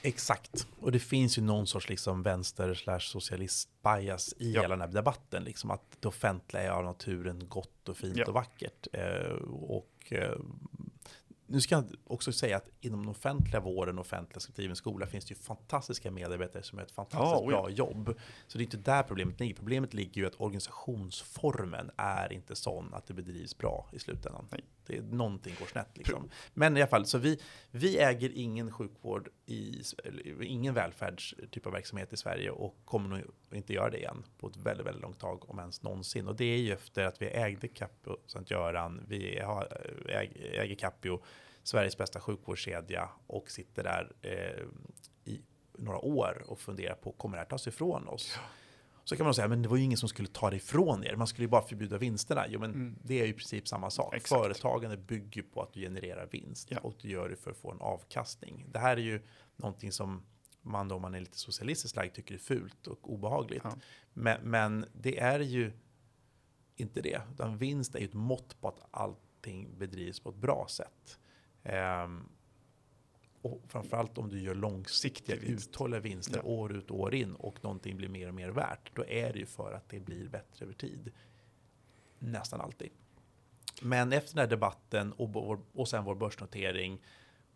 Exakt, och det finns ju någon sorts liksom vänster slash socialist bias i ja. hela den här debatten. Liksom att det offentliga är av naturen gott och fint ja. och vackert. Eh, och eh, nu ska jag också säga att inom den offentliga vården och offentliga skriven skola finns det ju fantastiska medarbetare som gör ett fantastiskt oh, bra ja. jobb. Så det är inte där problemet ligger. Problemet ligger ju att organisationsformen är inte sån att det bedrivs bra i slutändan. Nej. Det är, någonting går snett liksom. Men i alla fall, så vi, vi äger ingen sjukvård i, ingen välfärdstyp av verksamhet i Sverige och kommer nog inte göra det igen på ett väldigt, väldigt långt tag, om ens någonsin. Och det är ju efter att vi ägde Capio Sankt Göran, vi har, äger Capio Sveriges bästa sjukvårdskedja och sitter där eh, i några år och funderar på, kommer det här tas ifrån oss? Ja. Så kan man säga, men det var ju ingen som skulle ta det ifrån er. Man skulle ju bara förbjuda vinsterna. Jo, men mm. det är ju i princip samma sak. Exakt. Företagande bygger på att du genererar vinst ja. och du gör det för att få en avkastning. Det här är ju någonting som man då, om man är lite socialistiskt lagd, tycker är fult och obehagligt. Ja. Men, men, det är ju inte det. Utan vinst är ju ett mått på att allting bedrivs på ett bra sätt. Um, och framförallt om du gör långsiktiga, uthålliga vinster ja. år ut och år in och någonting blir mer och mer värt. Då är det ju för att det blir bättre över tid. Nästan alltid. Men efter den här debatten och, vår, och sen vår börsnotering.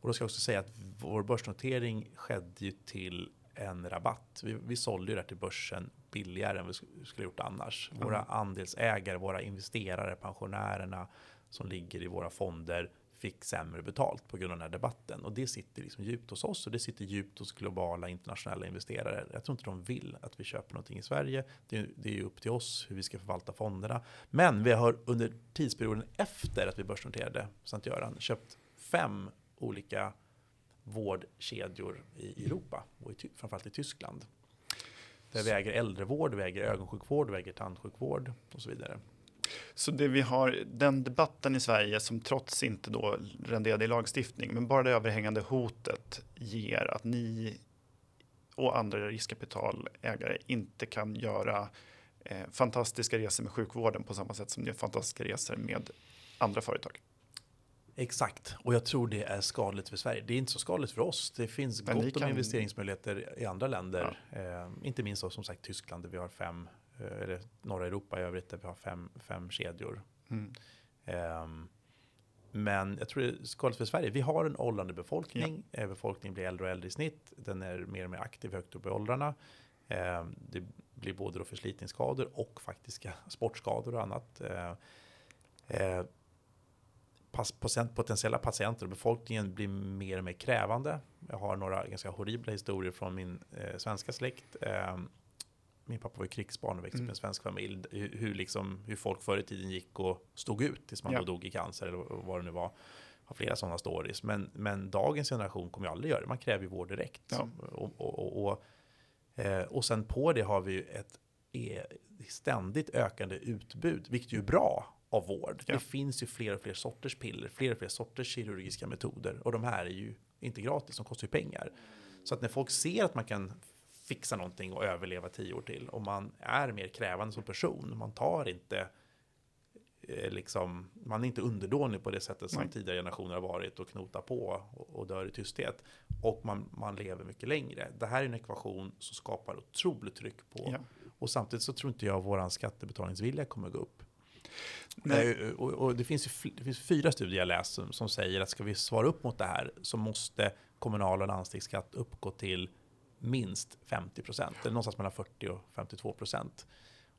Och då ska jag också säga att vår börsnotering skedde ju till en rabatt. Vi, vi sålde ju det till börsen billigare än vi skulle gjort annars. Våra andelsägare, våra investerare, pensionärerna som ligger i våra fonder fick sämre betalt på grund av den här debatten. Och det sitter liksom djupt hos oss och det sitter djupt hos globala internationella investerare. Jag tror inte de vill att vi köper någonting i Sverige. Det är, det är upp till oss hur vi ska förvalta fonderna. Men vi har under tidsperioden efter att vi börsnoterade Sankt Göran köpt fem olika vårdkedjor i Europa och i, framförallt i Tyskland. Där vi äger äldrevård, vi äger ögonsjukvård, vi äger tandsjukvård och så vidare. Så det vi har, den debatten i Sverige som trots inte då renderade i lagstiftning, men bara det överhängande hotet ger att ni och andra riskkapitalägare inte kan göra eh, fantastiska resor med sjukvården på samma sätt som ni gör fantastiska resor med andra företag. Exakt, och jag tror det är skadligt för Sverige. Det är inte så skadligt för oss. Det finns Men gott om kan... investeringsmöjligheter i andra länder. Ja. Eh, inte minst då, som sagt Tyskland där vi har fem eller norra Europa i övrigt där vi har fem, fem kedjor. Mm. Um, men jag tror skadligt för Sverige. Vi har en åldrande befolkning. Ja. Eh, befolkningen blir äldre och äldre i snitt. Den är mer och mer aktiv högt upp i åldrarna. Um, det blir både då förslitningsskador och faktiska sportskador och annat. Uh, uh, potentiella patienter och befolkningen blir mer och mer krävande. Jag har några ganska horribla historier från min eh, svenska släkt. Eh, min pappa var ju krigsbarn och växte upp mm. i en svensk familj. Hur, hur, liksom, hur folk förr i tiden gick och stod ut tills man ja. dog i cancer eller vad det nu var. Har flera sådana stories. Men, men dagens generation kommer ju aldrig göra det. Man kräver ju vård direkt. Ja. Och, och, och, och, eh, sen på det har vi ju ett e, ständigt ökande utbud, vilket ju är bra av vård. Ja. Det finns ju fler och fler sorters piller, fler och fler sorters kirurgiska metoder. Och de här är ju inte gratis, de kostar ju pengar. Så att när folk ser att man kan fixa någonting och överleva tio år till. Och man är mer krävande som person. Man tar inte eh, liksom, man är inte underdånig på det sättet som Nej. tidigare generationer har varit och knotar på och, och dör i tysthet. Och man, man lever mycket längre. Det här är en ekvation som skapar otroligt tryck på. Ja. Och samtidigt så tror inte jag våran skattebetalningsvilja kommer gå upp. Nej. Eh, och, och, det, finns ju, det finns fyra studier jag läst som, som säger att ska vi svara upp mot det här så måste kommunal och landstingsskatt uppgå till minst 50 procent, eller någonstans mellan 40 och 52 procent.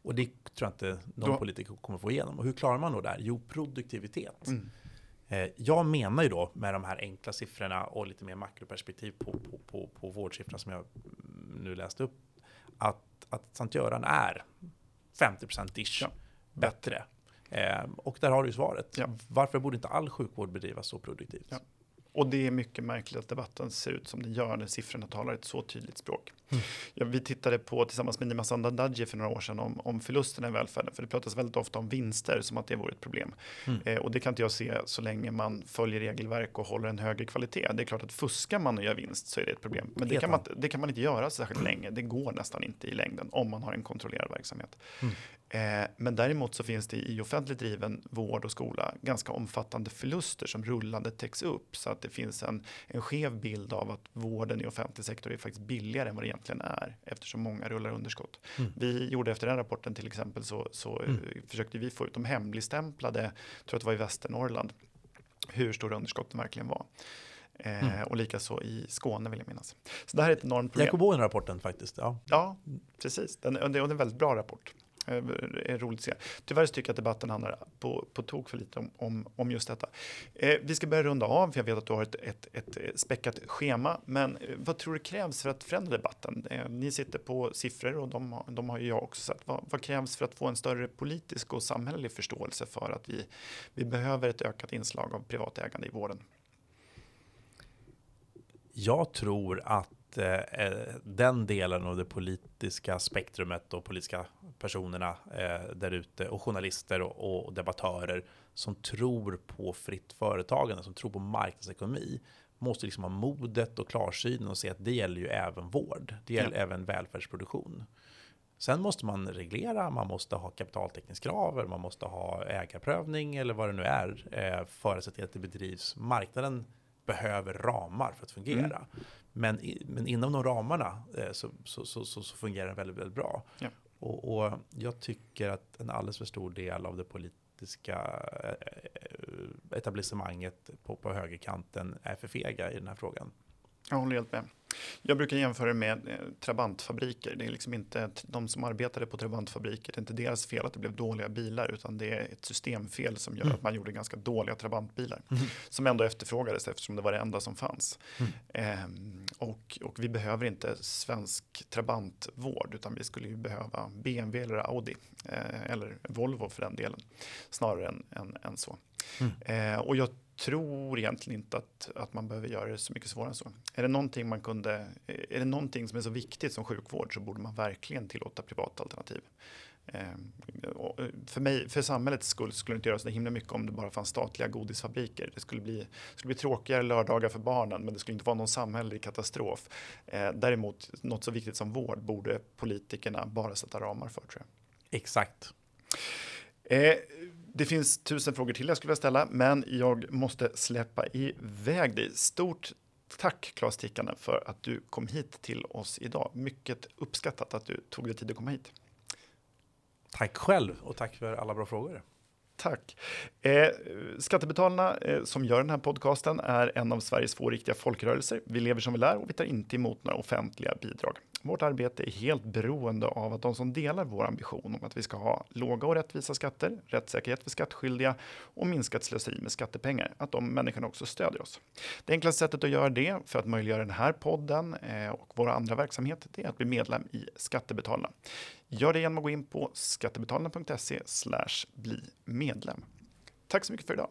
Och det tror jag inte någon då, politiker kommer få igenom. Och hur klarar man då det här? Jo, produktivitet. Mm. Eh, jag menar ju då med de här enkla siffrorna och lite mer makroperspektiv på, på, på, på vårdsiffrorna som jag nu läste upp, att, att Sankt Göran är 50 ish ja. bättre. Eh, och där har du ju svaret. Ja. Varför borde inte all sjukvård bedrivas så produktivt? Ja. Och det är mycket märkligt att debatten ser ut som den gör när siffrorna talar ett så tydligt språk. Mm. Ja, vi tittade på tillsammans med Nima Sandandaji för några år sedan om, om förlusterna i välfärden, för det pratas väldigt ofta om vinster som att det vore ett problem. Mm. Eh, och det kan inte jag se så länge man följer regelverk och håller en högre kvalitet. Det är klart att fuskar man och gör vinst så är det ett problem. Men det kan, man, det kan man inte göra särskilt länge. Det går nästan inte i längden om man har en kontrollerad verksamhet. Mm. Eh, men däremot så finns det i offentligt driven vård och skola ganska omfattande förluster som rullande täcks upp så att det finns en, en skev bild av att vården i offentlig sektor är faktiskt billigare än vad det egentligen är eftersom många rullar underskott. Mm. Vi gjorde efter den rapporten till exempel så, så mm. Eh, försökte vi få ut de hemligstämplade, tror att det var i Västernorrland, hur stora underskotten verkligen var. Eh, mm. och likaså i Skåne vill jag minnas. Så det här är ett enormt problem. Jag kom ihåg den rapporten faktiskt. Ja, ja precis. Den, det är en väldigt bra rapport. Är roligt att se. Tyvärr tycker jag att debatten handlar på, på tok för lite om, om, om just detta. Eh, vi ska börja runda av, för jag vet att du har ett, ett, ett eh, späckat schema. Men vad tror du krävs för att förändra debatten? Eh, ni sitter på siffror och de, de har ju jag också sett. Vad, vad, krävs för att få en större politisk och samhällelig förståelse för att vi, vi behöver ett ökat inslag av privat ägande i vården? Jag tror att eh, den delen av det politiska spektrumet och politiska personerna eh, där ute och journalister och, och, debattörer som tror på fritt företagande, som tror på marknadsekonomi, måste liksom ha modet och klarsynen och se att det gäller ju även vård. Det gäller ja. även välfärdsproduktion. Sen måste man reglera, man måste ha kapitaltäckningskrav, man måste ha ägarprövning eller vad det nu är eh, för att se till att det bedrivs. Marknaden behöver ramar för att fungera. Mm. Men, men inom de ramarna eh, så, så, så, så, fungerar den väldigt, väldigt bra. Ja. Och, och, jag tycker att en alldeles för stor del av det politiska eh, etablissemanget på, på högerkanten är för fega i den här frågan. Jag håller helt med. Jag brukar jämföra det med eh, Trabantfabriker. Det är liksom inte de som arbetade på Trabantfabriker. Det är inte deras fel att det blev dåliga bilar, utan det är ett systemfel som gör mm. att man gjorde ganska dåliga Trabantbilar mm. som ändå efterfrågades eftersom det var det enda som fanns. Mm. Ehm, och, och, vi behöver inte svensk Trabantvård, utan vi skulle ju behöva BMW eller Audi eh, eller Volvo för den delen snarare än, än, än så. Mm. Eh, och jag tror egentligen inte att, att man behöver göra det så mycket svårare än så. Är det någonting man kunde, är det någonting som är så viktigt som sjukvård så borde man verkligen tillåta privata alternativ. Eh, för, mig, för samhällets skull skulle det inte göra så himla mycket om det bara fanns statliga godisfabriker. Det skulle bli, skulle bli tråkigare lördagar för barnen men det skulle inte vara någon samhällelig katastrof. Eh, däremot något så viktigt som vård borde politikerna bara sätta ramar för tror jag. Exakt. Eh, det finns tusen frågor till jag skulle vilja ställa, men jag måste släppa iväg dig. Stort tack Claes Tikkanen för att du kom hit till oss idag. Mycket uppskattat att du tog dig tid att komma hit. Tack själv och tack för alla bra frågor. Tack. Eh, Skattebetalarna eh, som gör den här podcasten är en av Sveriges få riktiga folkrörelser. Vi lever som vi lär och vi tar inte emot några offentliga bidrag. Vårt arbete är helt beroende av att de som delar vår ambition om att vi ska ha låga och rättvisa skatter, rättssäkerhet för skattskyldiga och minskat slöseri med skattepengar, att de människorna också stödjer oss. Det enklaste sättet att göra det för att möjliggöra den här podden eh, och våra andra verksamheter, det är att bli medlem i Skattebetalarna. Gör det genom att gå in på skattebetalarna.se bli medlem. Tack så mycket för idag.